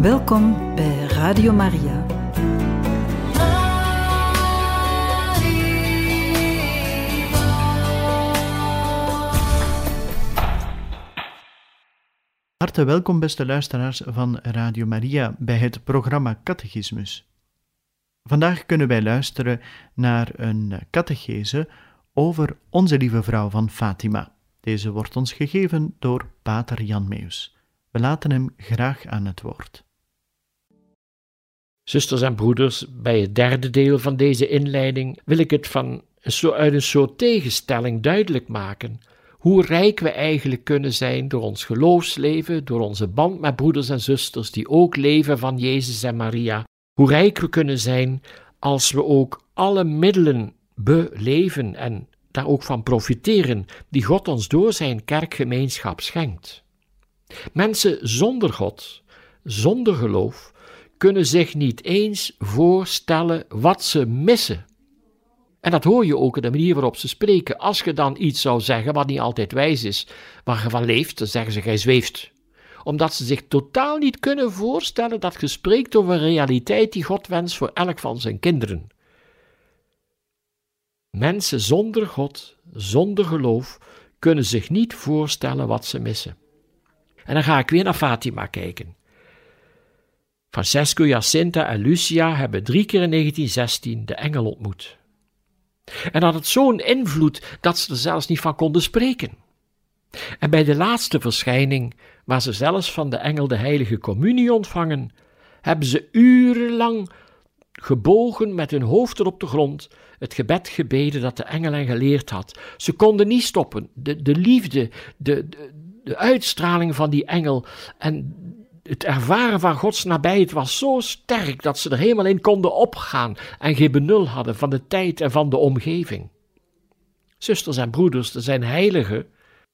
Welkom bij Radio Maria. Hartelijk welkom, beste luisteraars van Radio Maria, bij het programma Catechismus. Vandaag kunnen wij luisteren naar een catechese over Onze Lieve Vrouw van Fatima. Deze wordt ons gegeven door Pater Jan Meus. We laten hem graag aan het woord. Zusters en broeders, bij het derde deel van deze inleiding wil ik het van, uit een soort tegenstelling duidelijk maken hoe rijk we eigenlijk kunnen zijn door ons geloofsleven, door onze band met broeders en zusters die ook leven van Jezus en Maria. Hoe rijk we kunnen zijn als we ook alle middelen beleven en daar ook van profiteren die God ons door zijn kerkgemeenschap schenkt. Mensen zonder God, zonder geloof, kunnen zich niet eens voorstellen wat ze missen. En dat hoor je ook in de manier waarop ze spreken. Als je dan iets zou zeggen wat niet altijd wijs is, waar je van leeft, dan zeggen ze: Gij zweeft. Omdat ze zich totaal niet kunnen voorstellen dat je spreekt over een realiteit die God wenst voor elk van zijn kinderen. Mensen zonder God, zonder geloof, kunnen zich niet voorstellen wat ze missen. En dan ga ik weer naar Fatima kijken. Francesco, Jacinta en Lucia hebben drie keer in 1916 de engel ontmoet. En had het zo'n invloed dat ze er zelfs niet van konden spreken. En bij de laatste verschijning, waar ze zelfs van de engel de heilige communie ontvangen, hebben ze urenlang gebogen met hun hoofd op de grond, het gebed gebeden dat de engel hen geleerd had. Ze konden niet stoppen. De, de liefde, de, de, de uitstraling van die engel en het ervaren van Gods nabijheid was zo sterk dat ze er helemaal in konden opgaan en geen benul hadden van de tijd en van de omgeving. Zusters en broeders, er zijn heiligen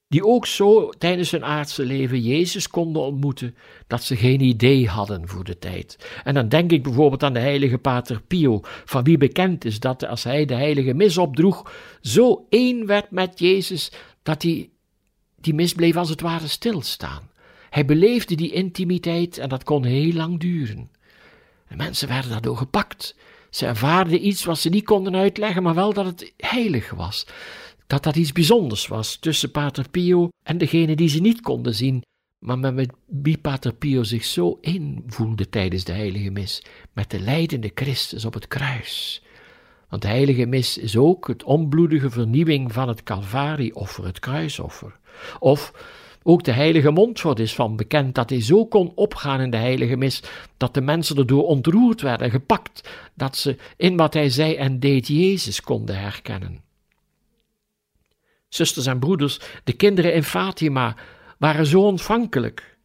die ook zo tijdens hun aardse leven Jezus konden ontmoeten, dat ze geen idee hadden voor de tijd. En dan denk ik bijvoorbeeld aan de heilige Pater Pio, van wie bekend is dat als hij de heilige mis opdroeg, zo één werd met Jezus, dat hij die mis bleef als het ware stilstaan. Hij beleefde die intimiteit en dat kon heel lang duren. De mensen werden daardoor gepakt. Ze ervaarden iets wat ze niet konden uitleggen, maar wel dat het heilig was. Dat dat iets bijzonders was tussen Pater Pio en degene die ze niet konden zien, maar met wie Pater Pio zich zo invoelde tijdens de heilige mis, met de lijdende Christus op het kruis. Want de heilige mis is ook het onbloedige vernieuwing van het Calvarieoffer, het kruisoffer. Of ook de heilige Montfort is van bekend dat hij zo kon opgaan in de heilige mis, dat de mensen erdoor ontroerd werden, gepakt, dat ze in wat hij zei en deed Jezus konden herkennen. Zusters en broeders, de kinderen in Fatima waren zo ontvankelijk,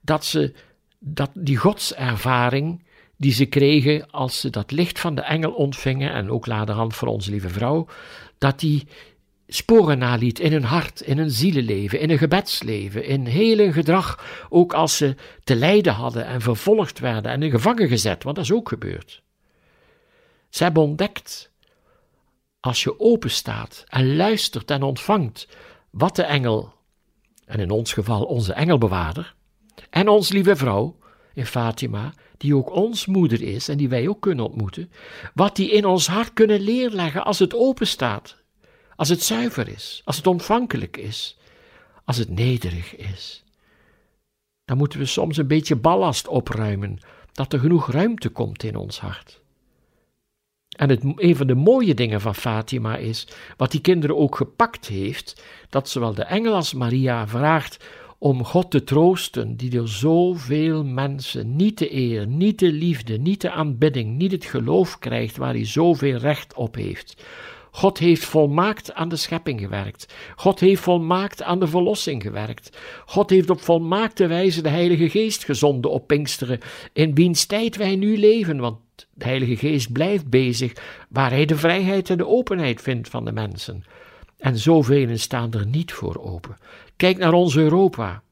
dat ze dat die godservaring die ze kregen als ze dat licht van de engel ontvingen, en ook laterhand voor onze lieve vrouw, dat die sporen naliet in hun hart, in hun zielenleven, in hun gebedsleven, in heel hun gedrag, ook als ze te lijden hadden en vervolgd werden en in gevangen gezet, want dat is ook gebeurd. Ze hebben ontdekt, als je open staat en luistert en ontvangt wat de engel, en in ons geval onze engelbewaarder, en ons lieve vrouw in Fatima, die ook ons moeder is en die wij ook kunnen ontmoeten, wat die in ons hart kunnen leerleggen als het open staat als het zuiver is, als het ontvankelijk is, als het nederig is. Dan moeten we soms een beetje ballast opruimen, dat er genoeg ruimte komt in ons hart. En het, een van de mooie dingen van Fatima is, wat die kinderen ook gepakt heeft, dat zowel de engel als Maria vraagt om God te troosten, die door zoveel mensen niet de eer, niet de liefde, niet de aanbidding, niet het geloof krijgt waar hij zoveel recht op heeft. God heeft volmaakt aan de schepping gewerkt. God heeft volmaakt aan de verlossing gewerkt. God heeft op volmaakte wijze de Heilige Geest gezonden op Pinksteren, in wiens tijd wij nu leven, want de Heilige Geest blijft bezig waar hij de vrijheid en de openheid vindt van de mensen. En zoveel staan er niet voor open. Kijk naar ons Europa.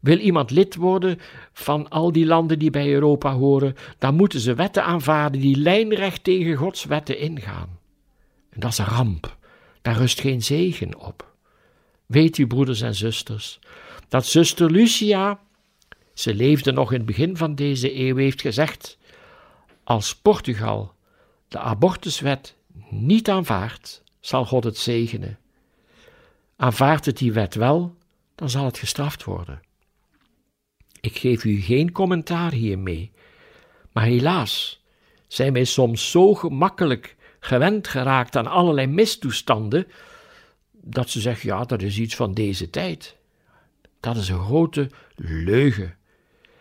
Wil iemand lid worden van al die landen die bij Europa horen, dan moeten ze wetten aanvaarden die lijnrecht tegen Gods wetten ingaan. En dat is een ramp. Daar rust geen zegen op. Weet u, broeders en zusters, dat zuster Lucia Ze leefde nog in het begin van deze eeuw, heeft gezegd: Als Portugal de abortuswet niet aanvaardt, zal God het zegenen. Aanvaardt het die wet wel, dan zal het gestraft worden. Ik geef u geen commentaar hiermee, maar helaas zijn wij soms zo gemakkelijk gewend geraakt aan allerlei mistoestanden, dat ze zeggen: ja, dat is iets van deze tijd. Dat is een grote leugen.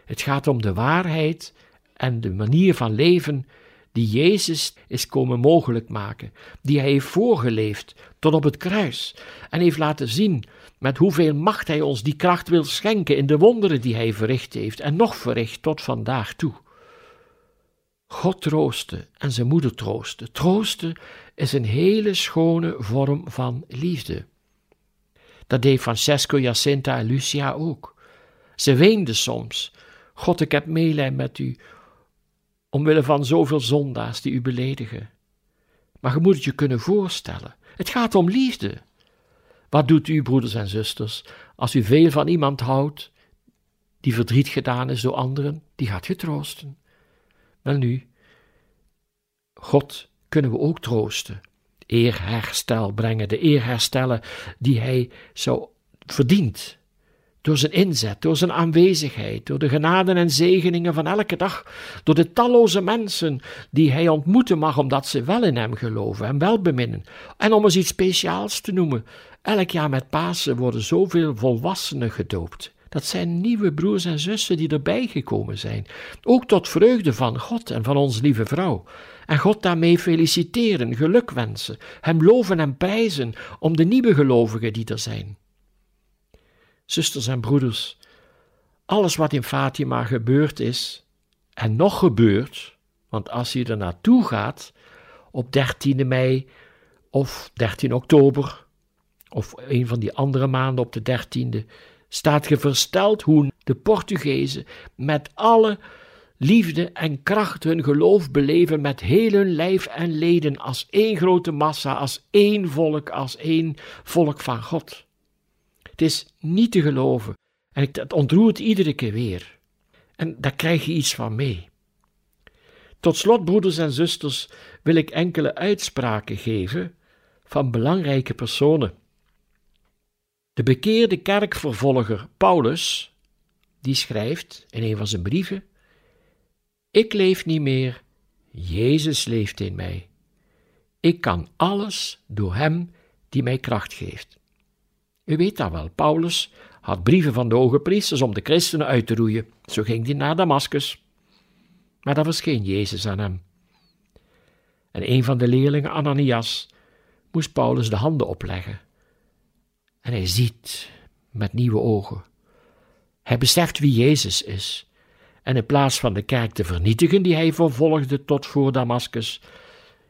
Het gaat om de waarheid en de manier van leven die Jezus is komen mogelijk maken, die hij heeft voorgeleefd tot op het kruis en heeft laten zien met hoeveel macht hij ons die kracht wil schenken in de wonderen die hij verricht heeft en nog verricht tot vandaag toe. God troosten en zijn moeder troosten. Troosten is een hele schone vorm van liefde. Dat deed Francesco, Jacinta en Lucia ook. Ze weenden soms. God, ik heb meelij met u, omwille van zoveel zondaars die u beledigen. Maar je moet het je kunnen voorstellen. Het gaat om liefde. Wat doet u, broeders en zusters, als u veel van iemand houdt die verdriet gedaan is door anderen? Die gaat je troosten. Wel nu, God kunnen we ook troosten, eerherstel brengen, de eer herstellen die hij zo verdient. Door zijn inzet, door zijn aanwezigheid, door de genaden en zegeningen van elke dag, door de talloze mensen die hij ontmoeten mag omdat ze wel in hem geloven en wel beminnen. En om eens iets speciaals te noemen, elk jaar met Pasen worden zoveel volwassenen gedoopt. Dat zijn nieuwe broers en zussen die erbij gekomen zijn, ook tot vreugde van God en van onze lieve vrouw. En God daarmee feliciteren, gelukwensen, hem loven en prijzen om de nieuwe gelovigen die er zijn. Zusters en broeders, alles wat in Fatima gebeurd is en nog gebeurt, want als je er naartoe gaat op 13 mei of 13 oktober of een van die andere maanden op de 13e, staat ge versteld hoe de Portugezen met alle liefde en kracht hun geloof beleven met heel hun lijf en leden als één grote massa, als één volk, als één volk van God. Het is niet te geloven en het ontroert iedere keer weer. En daar krijg je iets van mee. Tot slot, broeders en zusters, wil ik enkele uitspraken geven van belangrijke personen. De bekeerde kerkvervolger Paulus, die schrijft in een van zijn brieven: Ik leef niet meer, Jezus leeft in mij. Ik kan alles door Hem die mij kracht geeft. U weet dat wel, Paulus had brieven van de hoge priesters om de christenen uit te roeien. Zo ging hij naar Damascus. Maar daar verscheen Jezus aan hem. En een van de leerlingen, Ananias, moest Paulus de handen opleggen. En hij ziet met nieuwe ogen. Hij beseft wie Jezus is. En in plaats van de kerk te vernietigen die hij vervolgde tot voor Damascus,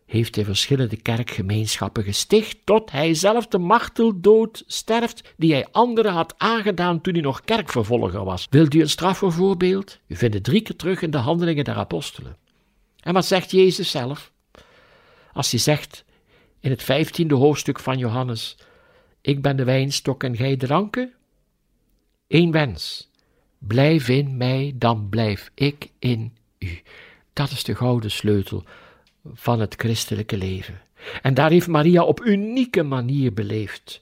heeft hij verschillende kerkgemeenschappen gesticht tot hij zelf de marteldood sterft die hij anderen had aangedaan toen hij nog kerkvervolger was. Wilt u een strafvoorbeeld? U vindt het drie keer terug in de handelingen der apostelen. En wat zegt Jezus zelf? Als hij zegt in het vijftiende hoofdstuk van Johannes, ik ben de wijnstok en gij de ranken? Eén wens, blijf in mij, dan blijf ik in u. Dat is de gouden sleutel van het christelijke leven. En daar heeft Maria op unieke manier beleefd.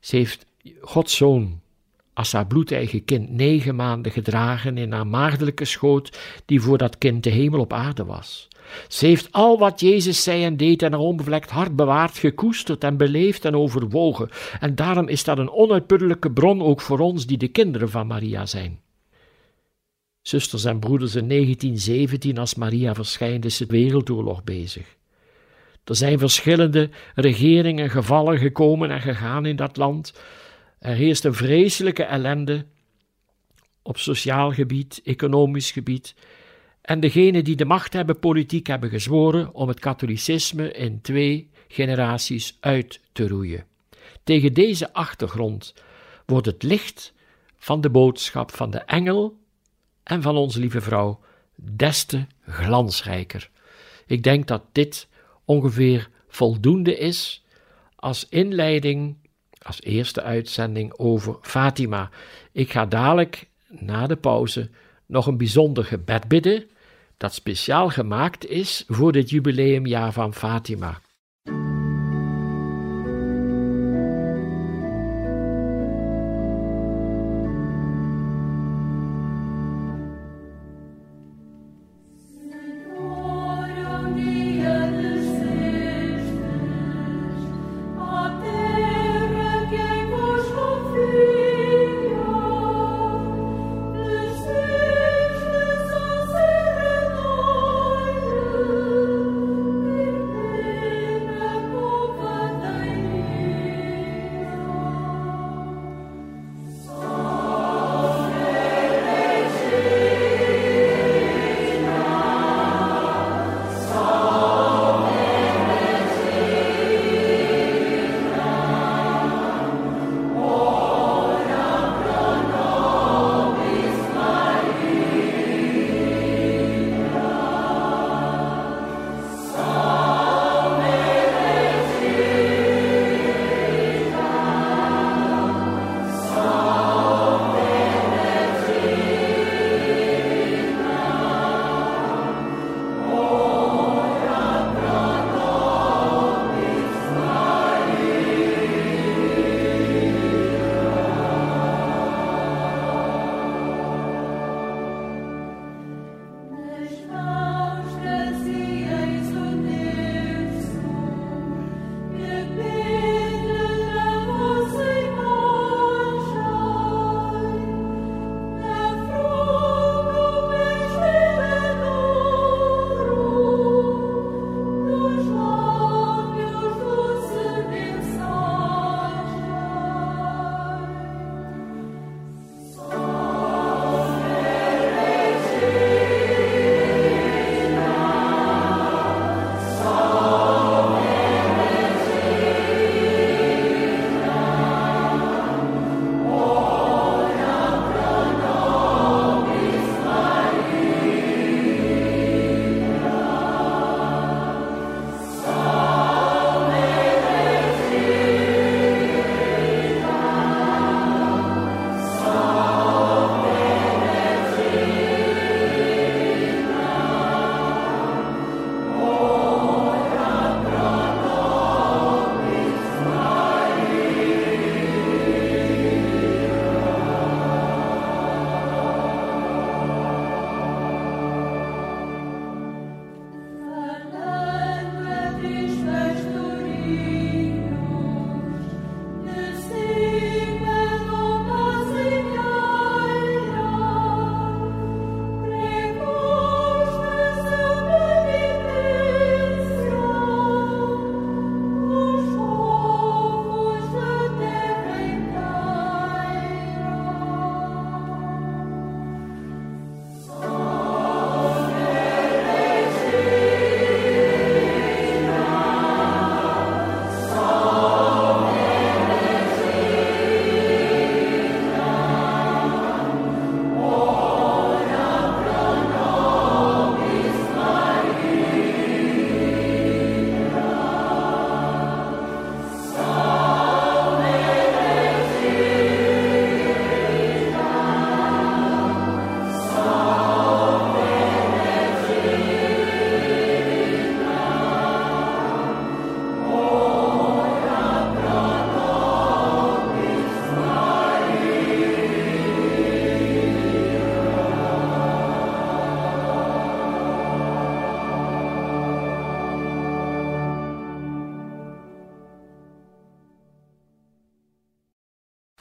Ze heeft Gods zoon als haar bloedeigen kind negen maanden gedragen in haar maagdelijke schoot, die voor dat kind de hemel op aarde was. Ze heeft al wat Jezus zei en deed en haar onbevlekt hart bewaard, gekoesterd en beleefd en overwogen. En daarom is dat een onuitputtelijke bron ook voor ons die de kinderen van Maria zijn. Zusters en broeders, in 1917, als Maria verschijnt, is de wereldoorlog bezig. Er zijn verschillende regeringen gevallen gekomen en gegaan in dat land. Er heerst een vreselijke ellende op sociaal gebied, economisch gebied. En degenen die de macht hebben politiek hebben gezworen om het katholicisme in twee generaties uit te roeien. Tegen deze achtergrond wordt het licht van de boodschap van de engel en van onze lieve vrouw des te glansrijker. Ik denk dat dit ongeveer voldoende is als inleiding, als eerste uitzending over Fatima. Ik ga dadelijk na de pauze nog een bijzonder gebed bidden, dat speciaal gemaakt is voor dit jubileumjaar van Fatima.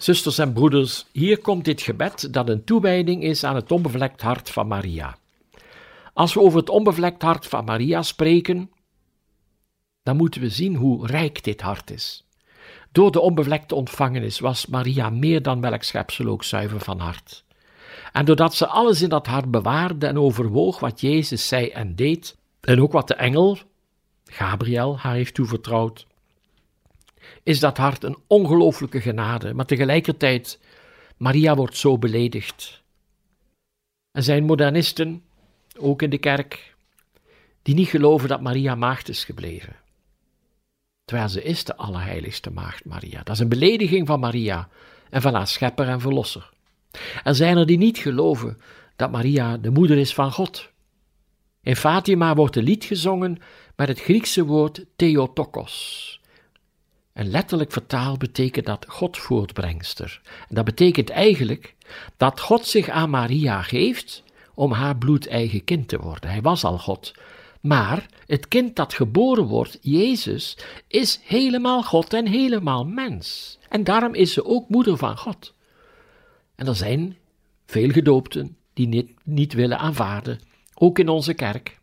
Zusters en broeders, hier komt dit gebed dat een toewijding is aan het onbevlekt hart van Maria. Als we over het onbevlekt hart van Maria spreken, dan moeten we zien hoe rijk dit hart is. Door de onbevlekte ontvangenis was Maria meer dan welk schepsel ook zuiver van hart. En doordat ze alles in dat hart bewaarde en overwoog wat Jezus zei en deed, en ook wat de engel, Gabriel, haar heeft toevertrouwd, is dat hart een ongelooflijke genade, maar tegelijkertijd, Maria wordt zo beledigd. Er zijn modernisten, ook in de kerk, die niet geloven dat Maria maagd is gebleven. Terwijl ze is de allerheiligste maagd Maria. Dat is een belediging van Maria en van haar schepper en verlosser. Er zijn er die niet geloven dat Maria de moeder is van God. In Fatima wordt een lied gezongen met het Griekse woord Theotokos. En letterlijk vertaald betekent dat God voortbrengster. En dat betekent eigenlijk dat God zich aan Maria geeft om haar bloedeigen kind te worden. Hij was al God. Maar het kind dat geboren wordt, Jezus, is helemaal God en helemaal mens. En daarom is ze ook moeder van God. En er zijn veel gedoopten die niet, niet willen aanvaarden, ook in onze kerk.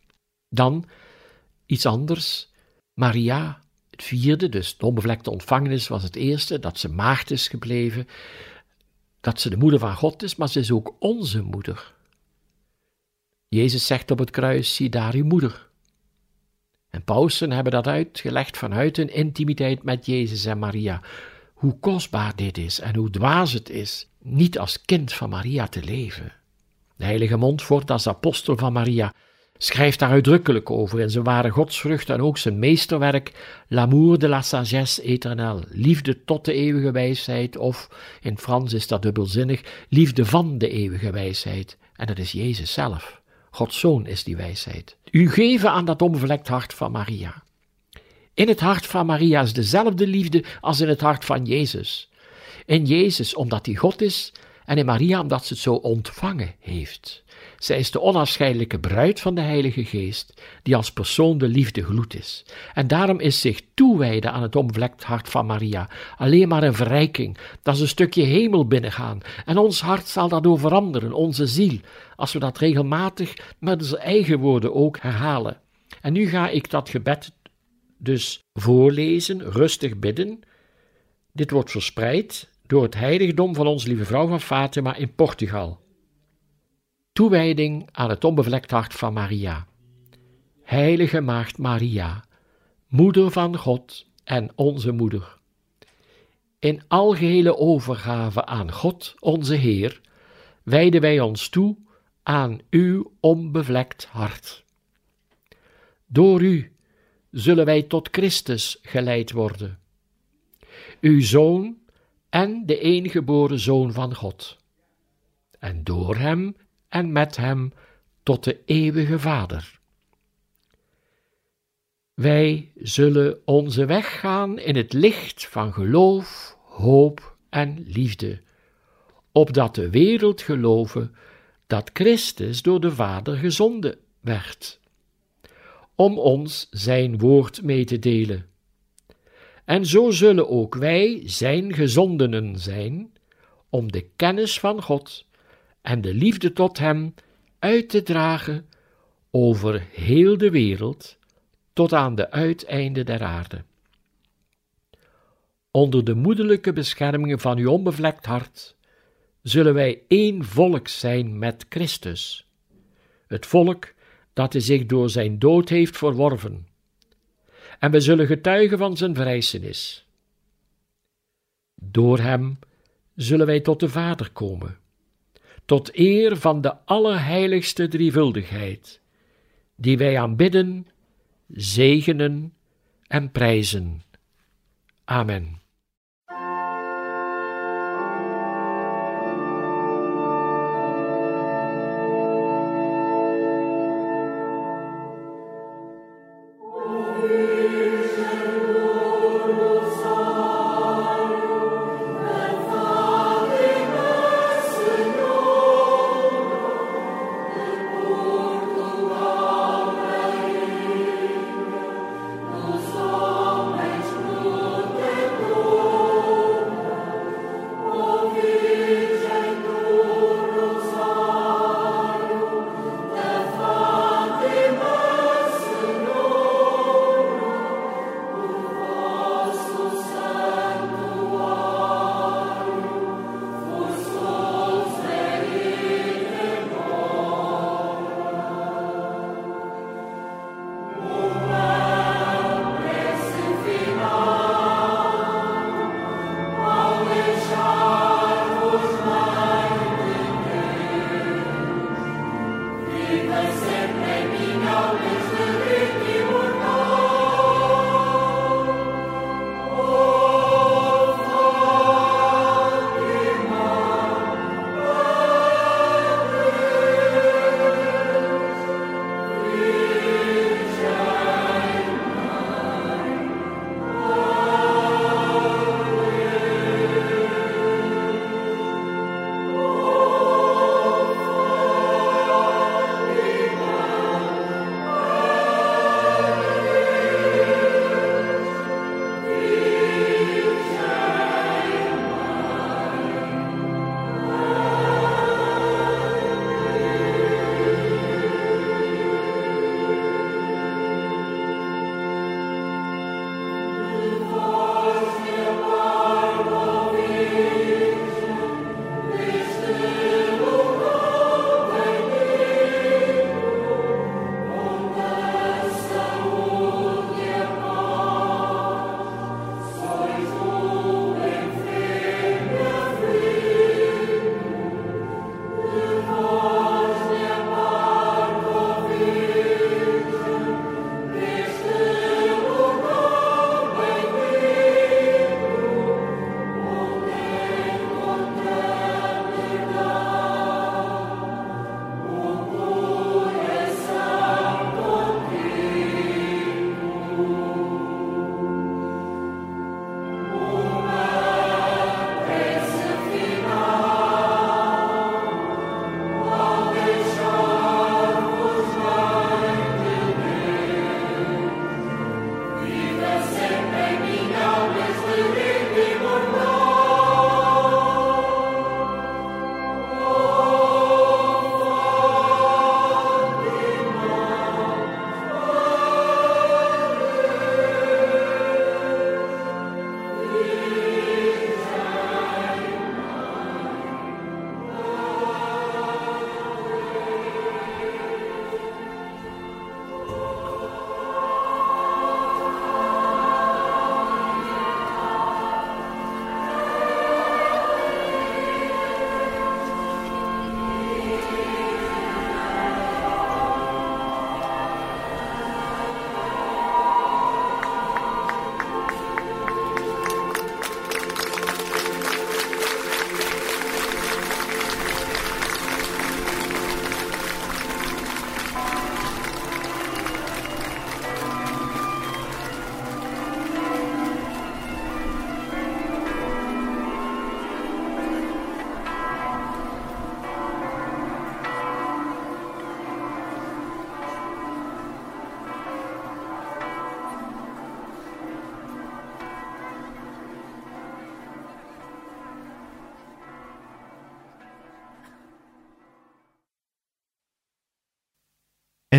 Dan iets anders. Maria het vierde, dus de onbevlekte ontvangenis, was het eerste, dat ze maagd is gebleven, dat ze de moeder van God is, maar ze is ook onze moeder. Jezus zegt op het kruis, zie daar uw moeder. En pausen hebben dat uitgelegd vanuit hun intimiteit met Jezus en Maria. Hoe kostbaar dit is en hoe dwaas het is niet als kind van Maria te leven. De heilige Montfort als apostel van Maria schrijft daar uitdrukkelijk over in zijn ware godsvrucht en ook zijn meesterwerk L'amour de la sagesse éternelle, liefde tot de eeuwige wijsheid, of in Frans is dat dubbelzinnig, liefde van de eeuwige wijsheid. En dat is Jezus zelf. Gods Zoon is die wijsheid. U geven aan dat onbevlekt hart van Maria. In het hart van Maria is dezelfde liefde als in het hart van Jezus. In Jezus omdat hij God is, en in Maria omdat ze het zo ontvangen heeft. Zij is de onafscheidelijke bruid van de Heilige Geest, die als persoon de liefde gloed is. En daarom is zich toewijden aan het onbevlekt hart van Maria alleen maar een verrijking. Dat is een stukje hemel binnengaan. En ons hart zal daardoor veranderen, onze ziel, als we dat regelmatig met onze eigen woorden ook herhalen. En nu ga ik dat gebed dus voorlezen, rustig bidden. Dit wordt verspreid door het heiligdom van ons lieve vrouw van Fatima in Portugal. Toewijding aan het onbevlekt hart van Maria. Heilige Maagd Maria, Moeder van God en onze Moeder. In algehele overgave aan God, onze Heer, wijden wij ons toe aan uw onbevlekt hart. Door u zullen wij tot Christus geleid worden. Uw Zoon en de eengeboren Zoon van God. En door hem en met hem tot de eeuwige Vader. Wij zullen onze weg gaan in het licht van geloof, hoop en liefde, opdat de wereld geloven dat Christus door de Vader gezonden werd, om ons zijn woord mee te delen. En zo zullen ook wij zijn gezondenen zijn, om de kennis van God en de liefde tot Hem uit te dragen over heel de wereld tot aan de uiteinden der aarde. Onder de moederlijke beschermingen van uw onbevlekt hart zullen wij één volk zijn met Christus, het volk dat hij zich door zijn dood heeft verworven, en we zullen getuigen van zijn verrijzenis. Door hem zullen wij tot de Vader komen tot eer van de allerheiligste drievuldigheid, die wij aanbidden, zegenen en prijzen. Amen.